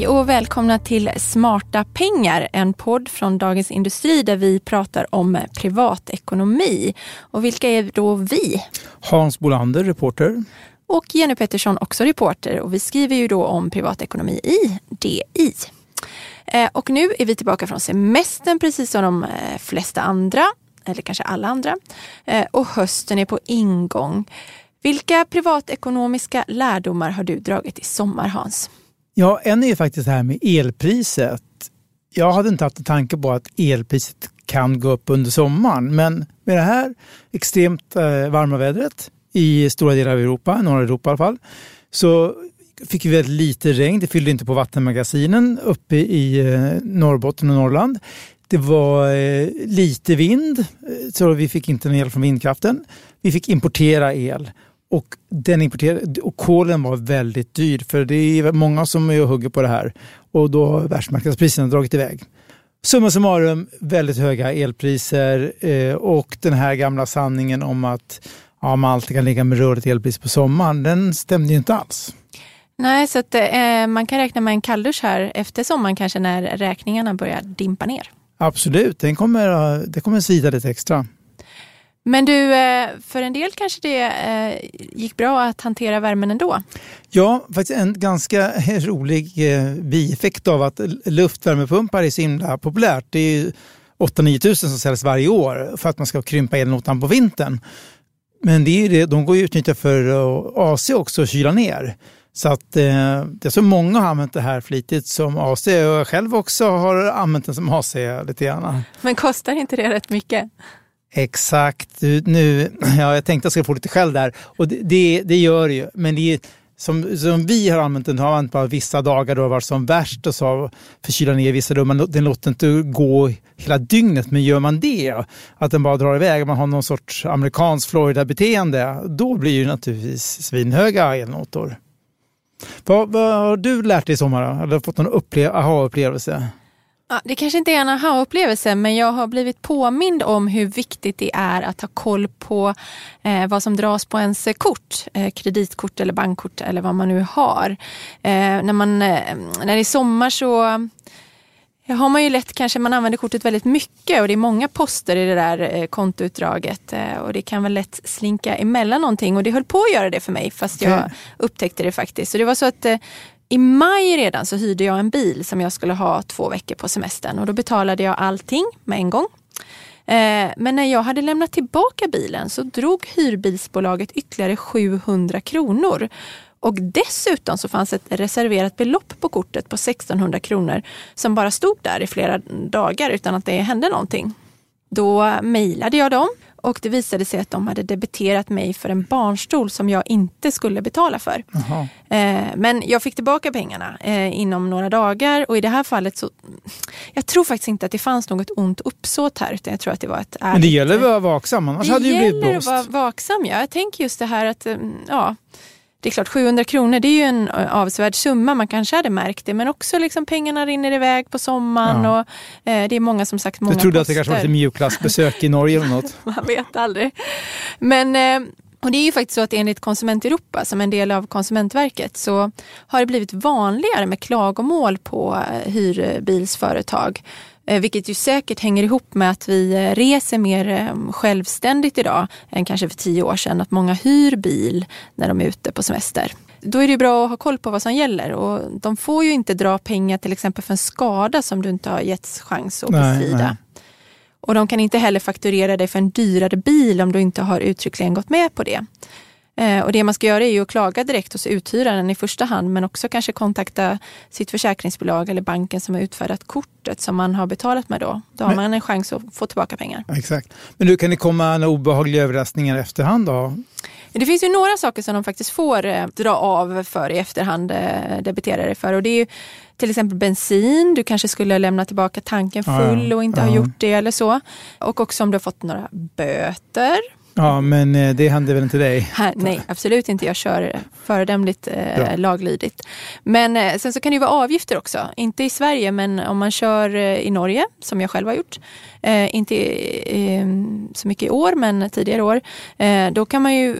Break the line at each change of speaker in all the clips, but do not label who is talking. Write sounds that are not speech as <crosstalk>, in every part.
Hej och välkomna till Smarta pengar, en podd från Dagens Industri där vi pratar om privatekonomi. Och vilka är då vi?
Hans Bolander, reporter.
Och Jenny Pettersson, också reporter. Och vi skriver ju då om privatekonomi i DI. Eh, och nu är vi tillbaka från semestern precis som de eh, flesta andra, eller kanske alla andra. Eh, och hösten är på ingång. Vilka privatekonomiska lärdomar har du dragit i sommar, Hans?
Ja, en är faktiskt det här med elpriset. Jag hade inte haft en tanke på att elpriset kan gå upp under sommaren, men med det här extremt eh, varma vädret i stora delar av Europa, norra Europa i alla fall, så fick vi väldigt lite regn. Det fyllde inte på vattenmagasinen uppe i eh, Norrbotten och Norrland. Det var eh, lite vind, eh, så vi fick inte någon el från vindkraften. Vi fick importera el och, den importerade, och kolen var väldigt dyr för det är många som är och hugger på det här och då har världsmarknadspriserna dragit iväg. Summa summarum väldigt höga elpriser och den här gamla sanningen om att ja, man alltid kan ligga med rörligt elpris på sommaren, den stämde ju inte alls.
Nej, så att, eh, man kan räkna med en kalldusch här efter sommaren kanske när räkningarna börjar dimpa ner.
Absolut, den kommer, det kommer svida lite extra.
Men du, eh, för en del kanske det eh, gick bra att hantera värmen ändå?
Ja, faktiskt en ganska <laughs> rolig eh, bieffekt av att luftvärmepumpar är så himla populärt. Det är 8-9 tusen som säljs varje år för att man ska krympa elnotan på vintern. Men det är det, de går ju att utnyttja för AC också, att kyla ner. Så att eh, det är så många har använt det här flitigt som AC och jag själv också har använt den som AC lite grann.
Men kostar inte det rätt mycket?
Exakt. Nu, <clears throat> ja, jag tänkte att jag skulle få lite skäll där och det, det, det gör det ju. Men det är, som, som vi har använt den, har använt bara vissa dagar då det varit som värst och så förkyla ner vissa rum. Men den låter inte gå hela dygnet. Men gör man det, att den bara drar iväg, man har någon sorts amerikansk Florida-beteende, då blir det naturligtvis svinhöga elnotor. Vad, vad, har du lärt dig i sommar? Eller fått någon aha-upplevelse?
Ja, det kanske inte är en aha-upplevelse men jag har blivit påmind om hur viktigt det är att ha koll på eh, vad som dras på ens kort. Eh, kreditkort eller bankkort eller vad man nu har. Eh, när, man, eh, när det är sommar så har man ju lätt kanske, man använder kortet väldigt mycket och det är många poster i det där eh, kontoutdraget eh, och det kan väl lätt slinka emellan någonting och det höll på att göra det för mig fast okay. jag upptäckte det faktiskt. Så det var så att i maj redan så hyrde jag en bil som jag skulle ha två veckor på semestern och då betalade jag allting med en gång. Eh, men när jag hade lämnat tillbaka bilen så drog hyrbilsbolaget ytterligare 700 kronor. Och dessutom så fanns ett reserverat belopp på kortet på 1600 kronor som bara stod där i flera dagar utan att det hände någonting. Då mejlade jag dem och det visade sig att de hade debiterat mig för en barnstol som jag inte skulle betala för. Eh, men jag fick tillbaka pengarna eh, inom några dagar och i det här fallet så jag tror faktiskt inte att det fanns något ont uppsåt här utan jag tror att det var ett ärligt...
Men det gäller att vara vaksam annars
det
hade ju blivit blåst.
Det gäller att vara vaksam ja. Jag tänker just det här att mm, ja, det är klart 700 kronor det är ju en avsevärd summa, man kanske hade märkt det. Men också liksom pengarna rinner iväg på sommaren ja. och eh, det är många som sagt många
Du trodde
poster.
att det kanske var lite mjukglassbesök i Norge eller något? <laughs>
man vet aldrig. Men eh, och det är ju faktiskt så att enligt Konsument Europa, som en del av Konsumentverket, så har det blivit vanligare med klagomål på eh, hyrbilsföretag vilket ju säkert hänger ihop med att vi eh, reser mer eh, självständigt idag än kanske för tio år sedan. Att många hyr bil när de är ute på semester. Då är det bra att ha koll på vad som gäller och de får ju inte dra pengar till exempel för en skada som du inte har getts chans att bestrida. Och de kan inte heller fakturera dig för en dyrare bil om du inte har uttryckligen gått med på det. Eh, och det man ska göra är ju att klaga direkt hos uthyraren i första hand men också kanske kontakta sitt försäkringsbolag eller banken som har utfärdat kortet som man har betalat med då. Då har men, man en chans att få tillbaka pengar.
Exakt. Men nu kan det komma några obehagliga överraskningar i efterhand då?
Det finns ju några saker som de faktiskt får eh, dra av för i efterhand, eh, debitera dig för. Och det är ju till exempel bensin, du kanske skulle lämna tillbaka tanken full och inte ja, ja. har gjort det eller så. Och också om du har fått några böter
Ja, men eh, det händer väl inte dig?
Här, nej, absolut inte. Jag kör föredömligt eh, laglydigt. Men eh, sen så kan det ju vara avgifter också. Inte i Sverige, men om man kör eh, i Norge, som jag själv har gjort. Eh, inte eh, så mycket i år, men tidigare år. då kan man ju,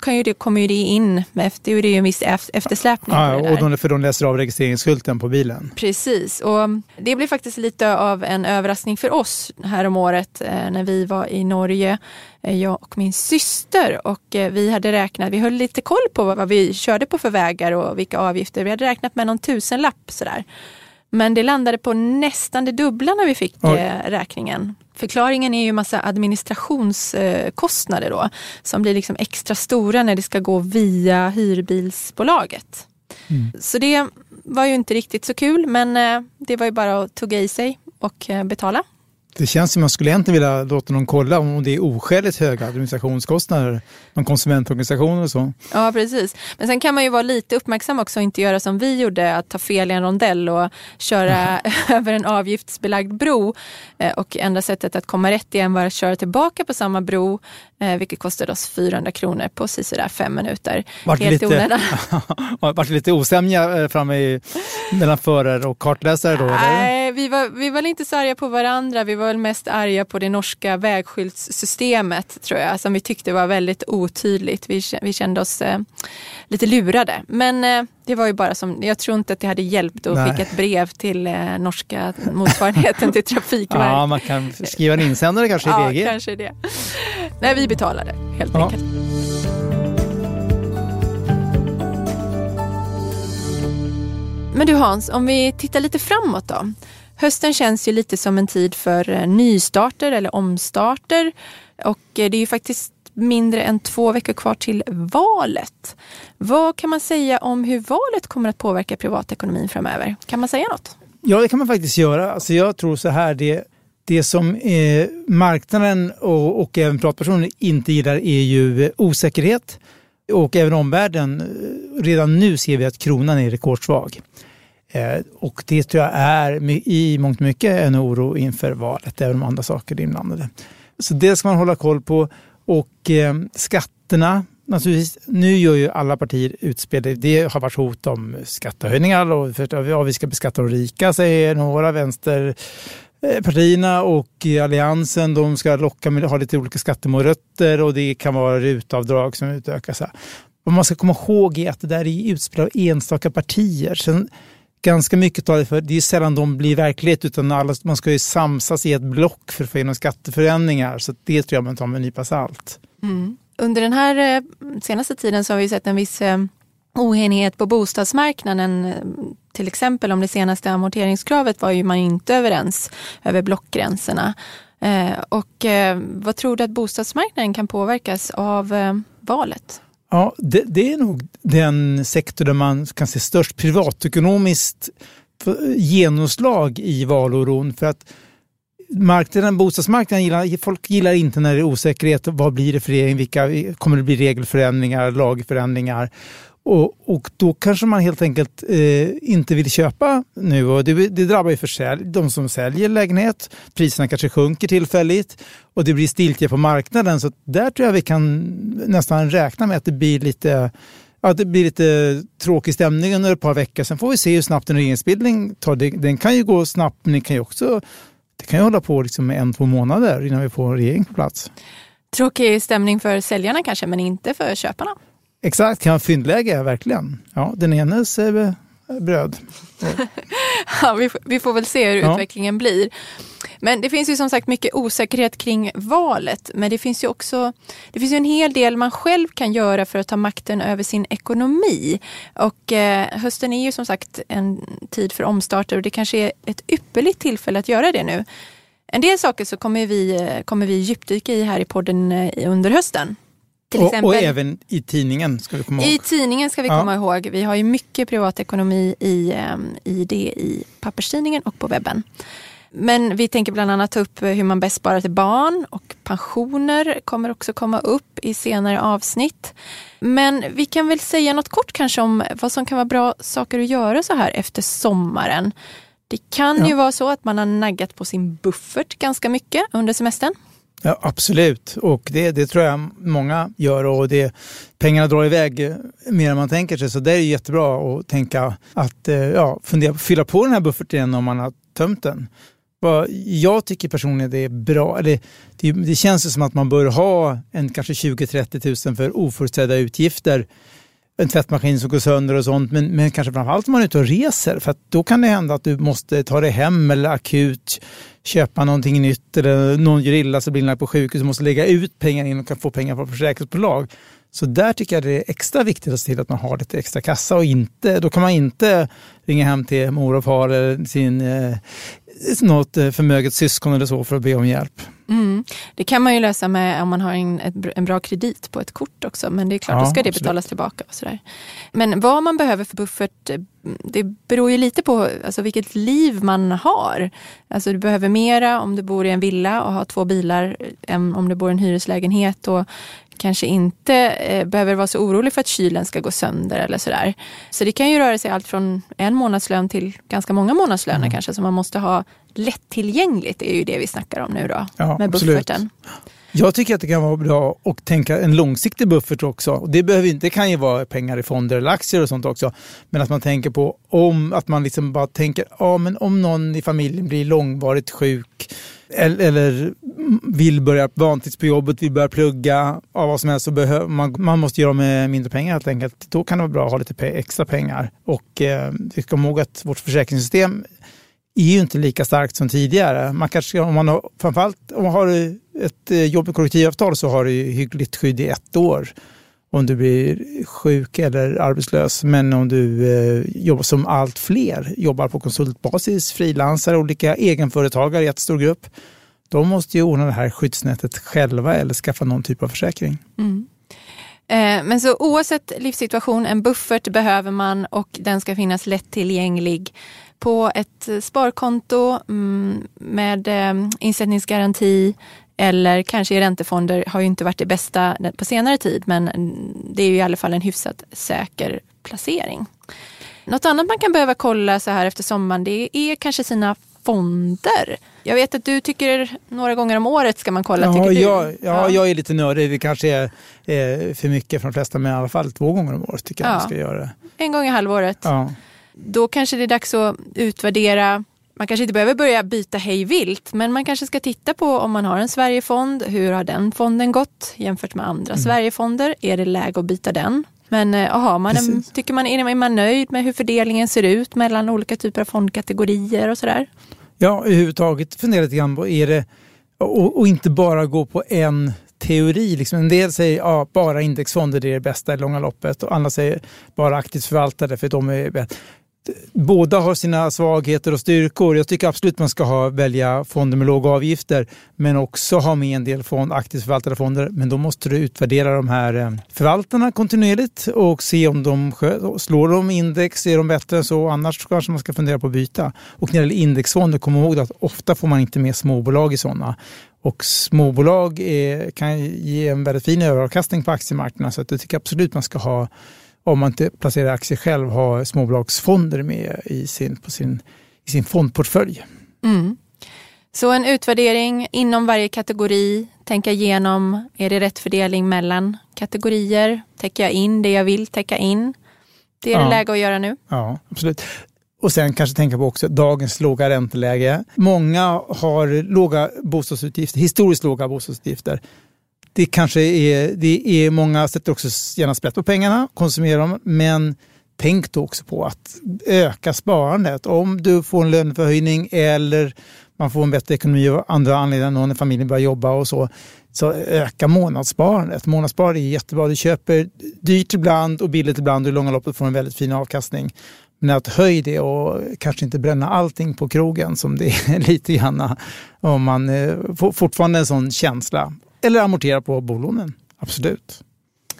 kan ju det, kommer ju det in, efter, det är ju en viss eftersläpning.
Ja, och de, för de läser av registreringsskylten på bilen.
Precis, och det blev faktiskt lite av en överraskning för oss här om året när vi var i Norge Eh, jag och min syster och eh, vi hade räknat, vi höll lite koll på vad vi körde på för vägar och vilka avgifter. Vi hade räknat med någon tusenlapp sådär. Men det landade på nästan det dubbla när vi fick Oj. Eh, räkningen. Förklaringen är ju massa administrationskostnader då som blir liksom extra stora när det ska gå via hyrbilsbolaget. Mm. Så det var ju inte riktigt så kul men det var ju bara att tugga i sig och betala.
Det känns som man skulle egentligen vilja låta någon kolla om det är oskäligt höga administrationskostnader, någon konsumentorganisation eller så.
Ja, precis. Men sen kan man ju vara lite uppmärksam också och inte göra som vi gjorde, att ta fel i en rondell och köra <laughs> över en avgiftsbelagd bro. Eh, och enda sättet att komma rätt igen var att köra tillbaka på samma bro, eh, vilket kostade oss 400 kronor på sådär fem minuter.
Vart Helt lite. <laughs> Vart det lite osämja eh, framme i, mellan förare och kartläsare då?
Nej, vi var, vi var inte så arga på varandra. Vi var väl mest arga på det norska vägskyltssystemet tror jag, som vi tyckte var väldigt otydligt. Vi, vi kände oss eh, lite lurade. Men eh, det var ju bara som, jag tror inte att det hade hjälpt att Nej. skicka ett brev till eh, norska motsvarigheten till <laughs> Trafikverket.
Ja, man kan skriva en insändare kanske i
VG. Ja, kanske det. Nej, vi betalade helt ja. enkelt. Men du Hans, om vi tittar lite framåt då. Hösten känns ju lite som en tid för eh, nystarter eller omstarter och eh, det är ju faktiskt mindre än två veckor kvar till valet. Vad kan man säga om hur valet kommer att påverka privatekonomin framöver? Kan man säga något?
Ja, det kan man faktiskt göra. Alltså jag tror så här, det, det som eh, marknaden och, och även privatpersoner inte gillar är ju eh, osäkerhet. Och även omvärlden, eh, redan nu ser vi att kronan är rekordsvag. Eh, och det tror jag är i mångt och mycket en oro inför valet, även om andra saker är inblandade. Så det ska man hålla koll på. Och eh, skatterna, naturligtvis, nu gör ju alla partier utspel. Det har varit hot om skattehöjningar och för, ja, vi ska beskatta de rika, säger några vänsterpartierna och Alliansen de ska locka med ha lite olika skattemorötter och det kan vara rutavdrag som utökas. Vad man ska komma ihåg är att det där är utspel av enstaka partier. Sen ganska mycket talar för, det är sällan de blir verklighet utan alla, man ska ju samsas i ett block för att få igenom skatteförändringar. Så det tror jag man tar med en nypa salt.
Mm. Under den här eh, senaste tiden så har vi sett en viss eh, oenighet på bostadsmarknaden. Till exempel om det senaste amorteringskravet var ju man inte överens över blockgränserna. Eh, och vad tror du att bostadsmarknaden kan påverkas av valet?
Ja, det, det, är nog den sektor där man kan se störst privatekonomiskt genomslag i valoron. För att marknaden, bostadsmarknaden gillar, folk gillar inte när det är osäkerhet. Vad blir det för regering? Vilka, kommer det bli regelförändringar, lagförändringar? Och, och då kanske man helt enkelt eh, inte vill köpa nu. Och det, det drabbar ju försälj, de som säljer lägenhet. Priserna kanske sjunker tillfälligt och det blir stiltje på marknaden. Så där tror jag vi kan nästan räkna med att det blir lite att det blir lite tråkig stämning under ett par veckor. Sen får vi se hur snabbt en regeringsbildning tar. Den kan ju gå snabbt, men det kan ju också det kan ju hålla på liksom en, två månader innan vi får en regering på plats.
Tråkig stämning för säljarna kanske, men inte för köparna.
Exakt, kan fyndläge, verkligen. Ja, den enes eh, bröd. <laughs>
ja, vi, vi, får väl se hur ja. utvecklingen blir. Men det finns ju som sagt mycket osäkerhet kring valet. Men det finns ju också det finns ju en hel del man själv kan göra för att ta makten över sin ekonomi. Och eh, hösten är ju som sagt en tid för omstarter och det kanske är ett ypperligt tillfälle att göra det nu. En del saker så kommer vi, eh, kommer vi djupdyka i här i podden eh, under hösten.
Och, och, även i tidningen ska vi komma ihåg.
I tidningen ska vi ja. komma ihåg. Vi har ju mycket privatekonomi i, ehm, i det i papperstidningen och på webben. Men vi tänker bland annat ta upp hur man bäst sparar till barn och pensioner kommer också komma upp i senare avsnitt. Men vi kan väl säga något kort kanske om vad som kan vara bra saker att göra så här efter sommaren. Det kan ja. ju vara så att man har naggat på sin buffert ganska mycket under semestern.
Ja, absolut, och det, det tror jag många gör. och det, Pengarna drar iväg mer än man tänker sig, så det är jättebra att tänka att eh, ja, fundera på att fylla på den här bufferten igen om man har tömt den. Jag tycker personligen det är bra. Det, det, det känns som att man bör ha en kanske 20-30 000 för oförutsedda utgifter. En tvättmaskin som går sönder och sånt. Men, men kanske framförallt om man är ute och reser. För då kan det hända att du måste ta dig hem eller akut köpa någonting nytt. Eller någon gör illa så blir inlagd på sjukhus och måste lägga ut pengar in och kan få pengar från försäkringsbolag. Så där tycker jag det är extra viktigt att se till att man har lite extra kassa och inte, då kan man inte ringa hem till mor och far eller sin, eh, något eh, förmöget syskon eller så för att be om hjälp.
Mm. Det kan man ju lösa med om man har en, en bra kredit på ett kort också. Men det är klart, ja, då ska det absolut. betalas tillbaka. Och sådär. Men vad man behöver för buffert, eh, det beror ju lite på alltså, vilket liv man har. Alltså, du behöver mera om du bor i en villa och har två bilar än om du bor i en hyreslägenhet. Och kanske inte eh, behöver vara så orolig för att kylen ska gå sönder eller sådär. Så det kan ju röra sig allt från en månadslön till ganska många månadslöner mm. kanske som man måste ha lättillgängligt. Det är ju det vi snackar om nu då ja, med absolut.
Jag tycker att det kan vara bra att tänka en långsiktig buffert också. Det, behöver inte, det kan ju vara pengar i fonder eller aktier och sånt också. Men att man tänker på om, att man liksom bara tänker, ja men om någon i familjen blir långvarigt sjuk eller vill börja vantrivs på jobbet, vill börja plugga, av vad som helst, så behöver man, man måste göra med mindre pengar helt enkelt. Då kan det vara bra att ha lite extra pengar. Och eh, vi ska komma ihåg att vårt försäkringssystem är ju inte lika starkt som tidigare. Man kanske, om man har, framförallt om man har ett eh, jobb med kollektivavtal så har du hyggligt skydd i ett år om du blir sjuk eller arbetslös. Men om du eh, jobbar som allt fler, jobbar på konsultbasis, frilansare, olika egenföretagare, jättestor grupp. De måste ju ordna det här skyddsnätet själva eller skaffa någon typ av försäkring. Mm.
Eh, men så oavsett livssituation, en buffert behöver man och den ska finnas lättillgänglig på ett sparkonto mm, med eh, insättningsgaranti eller kanske i räntefonder har ju inte varit det bästa på senare tid men det är ju i alla fall en hyfsat säker placering. Något annat man kan behöva kolla så här efter sommaren det är kanske sina fonder. Jag vet att du tycker några gånger om året ska man kolla.
Ja, jag, ja, ja, jag är lite nördig. Det kanske är eh, för mycket för de flesta men i alla fall två gånger om året tycker jag ja. man ska göra det.
En gång i halvåret. Ja. Då kanske det är dags att utvärdera man kanske inte behöver börja byta hej vilt, men man kanske ska titta på om man har en Sverigefond. Hur har den fonden gått jämfört med andra mm. Sverigefonder? Är det läge att byta den? Men eh, aha, man en, tycker man, är man nöjd med hur fördelningen ser ut mellan olika typer av fondkategorier och sådär?
Ja, överhuvudtaget fundera lite grann på, är det, och, och inte bara gå på en teori. Liksom en del säger ja, bara indexfonder är det bästa i långa loppet och andra säger bara aktivt förvaltade för de är bättre båda har sina svagheter och styrkor. Jag tycker absolut man ska ha, välja fonder med låga avgifter men också ha med en del fond, aktivt förvaltade fonder. Men då måste du utvärdera de här eh, förvaltarna kontinuerligt och se om de slår de index, är de bättre än så? Annars kanske man ska fundera på att byta. Och när det gäller indexfonder, kom ihåg att ofta får man inte med småbolag i sådana. Och småbolag är, kan ge en väldigt fin överavkastning på aktiemarknaden så att jag tycker absolut man ska ha om man inte placerar aktier själv, ha småbolagsfonder med i sin, på sin, i sin fondportfölj. Mm.
Så en utvärdering inom varje kategori, tänka igenom, är det rätt fördelning mellan kategorier? Täcker jag in det jag vill täcka in? Det är ja. det läge att göra nu.
Ja, absolut. Och sen kanske tänka på också dagens låga ränteläge. Många har låga bostadsutgifter, historiskt låga bostadsutgifter det kanske är, det är många sätter också gärna sprätt på pengarna, konsumerar dem, men tänk då också på att öka sparandet. Om du får en löneförhöjning eller man får en bättre ekonomi av andra anledningar, någon i familjen börjar jobba och så, så öka månadssparandet. Månadssparande är jättebra. Du köper dyrt ibland och billigt ibland och i långa loppet får en väldigt fin avkastning. Men att höja det och kanske inte bränna allting på krogen som det är <laughs> lite grann om man eh, fortfarande en sån känsla eller amortera på bolånen. Absolut.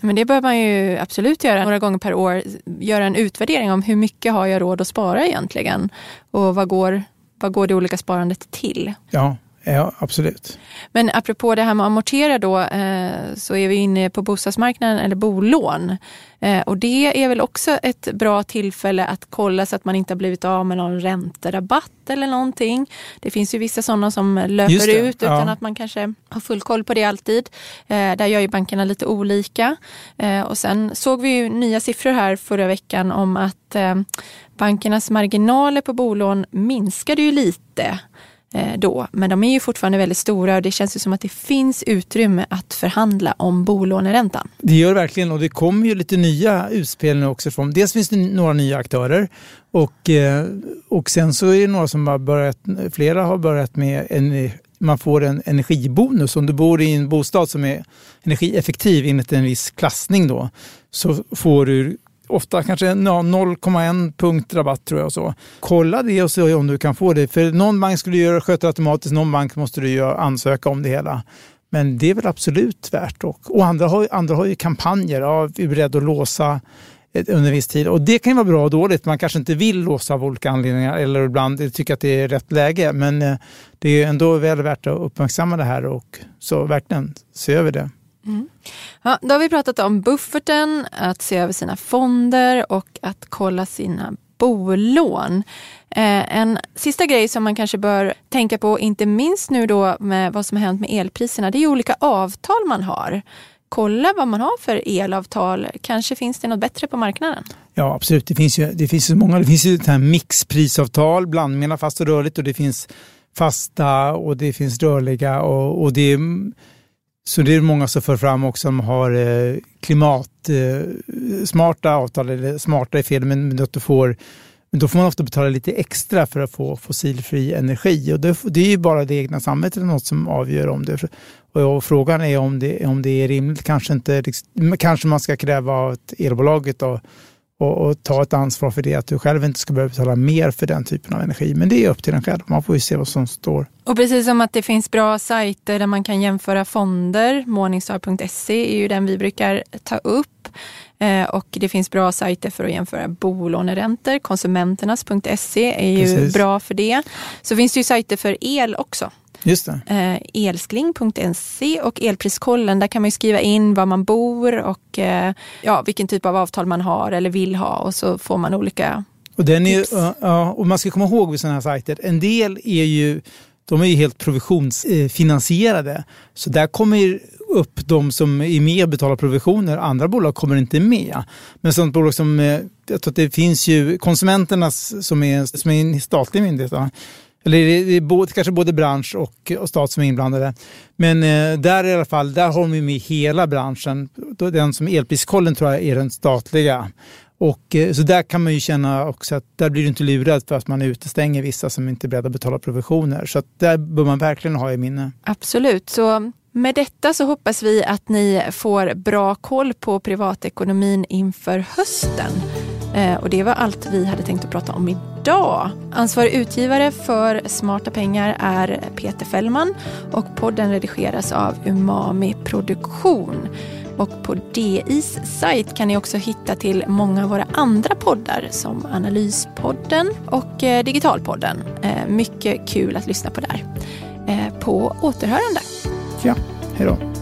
Men det bör man ju absolut göra några gånger per år. Göra en utvärdering om hur mycket har jag råd att spara egentligen? Och vad går, vad går det olika sparandet till?
Ja, Ja, absolut.
Men apropå det här med att amortera då. Eh, så är vi inne på bostadsmarknaden eller bolån. Eh, och det är väl också ett bra tillfälle att kolla så att man inte har blivit av med någon ränterabatt eller någonting. Det finns ju vissa sådana som löper ut utan ja. att man kanske har full koll på det alltid. Där gör ju bankerna lite olika. Och sen såg vi ju nya siffror här förra veckan om att bankernas marginaler på bolån minskade ju lite Eh, Eh, då. Men de är ju fortfarande väldigt stora och det känns ju som att det finns utrymme att förhandla om bolåneräntan.
Det gör det verkligen och det kommer ju lite nya utspel nu också. Från, dels finns det några nya aktörer och, eh, och sen så är det några som har börjat, flera har börjat med en man får en energibonus. Om du bor i en bostad som är energieffektiv enligt en viss klassning då, så får du ofta kanske 0,1 punkt rabatt tror jag. Så. Kolla det och se om du kan få det. För någon bank skulle göra, sköta automatiskt, någon bank måste du göra, ansöka om det hela. Men det är väl absolut värt. Och, och andra, har, andra har ju kampanjer, ja, vi är beredda att låsa under viss tid. Och det kan ju vara bra och dåligt. Man kanske inte vill låsa av olika anledningar eller ibland tycker att det är rätt läge. Men eh, det är ändå väl värt att uppmärksamma det här och så verkligen se över det.
Mm. Ja, då har vi pratat om bufferten, att se över sina fonder och att kolla sina bolån. Eh, en sista grej som man kanske bör tänka på, inte minst nu då med vad som har hänt med elpriserna, det är olika avtal man har. Kolla vad man har för elavtal. Kanske finns det något bättre på marknaden?
Ja, absolut. Det finns ju, det finns ju många. Det finns ju det här mixprisavtal, blandmela fast och rörligt och det finns fasta och det finns rörliga och, och det är så det är många som för fram också som har eh, klimatsmarta eh, avtal, eller smarta är fel, men att du får men då får man ofta betala lite extra för att få fossilfri energi. Och det, det är ju bara det egna samhället eller något som avgör om det. Och frågan är om det, om det är rimligt. Kanske, inte, liksom, kanske man ska kräva av elbolaget då, och, och, ta ett ansvar för det. Att du själv inte ska behöva betala mer för den typen av energi. Men det är upp till en själv. Man får ju se vad som står.
Och precis som att det finns bra sajter där man kan jämföra fonder. Morningstar.se är ju den vi brukar ta upp. Eh, och det finns bra sajter för att jämföra bolåneräntor. Konsumenternas.se är ju precis. bra för det. Så finns det ju sajter för el också.
Just det.
Eh, elskling.se och Elpriskollen. Där kan man skriva in var man bor och eh, ja, vilken typ av avtal man har eller vill ha och så får man olika
och, den är, ja, och man ska komma ihåg vid sådana här sajter, en del är ju de är ju helt provisionsfinansierade. Så där kommer upp de som är med och betalar provisioner. Andra bolag kommer inte med. Men sådant bolag som, eh, jag tror att det finns ju konsumenternas som är, som är en statlig myndighet. Eller det är både, kanske både bransch och, och stat som är inblandade. Men eh, där i alla fall, där har vi med hela branschen. Den som elpriskollen tror jag är den statliga. Och, eh, så där kan man ju känna också att där blir du inte lurad för att man utestänger vissa som inte är beredda att betala provisioner. Så att där bör man verkligen ha i minne.
Absolut. Så med detta så hoppas vi att ni får bra koll på privatekonomin inför hösten. Eh, och det var allt vi hade tänkt att prata om idag. Ansvarig utgivare för Smarta pengar är Peter Fällman och podden redigeras av Umami Produktion. Och på DIs sajt kan ni också hitta till många av våra andra poddar som Analyspodden och eh, Digitalpodden. Eh, mycket kul att lyssna på där. Eh, på återhörande.
Ja, hej då.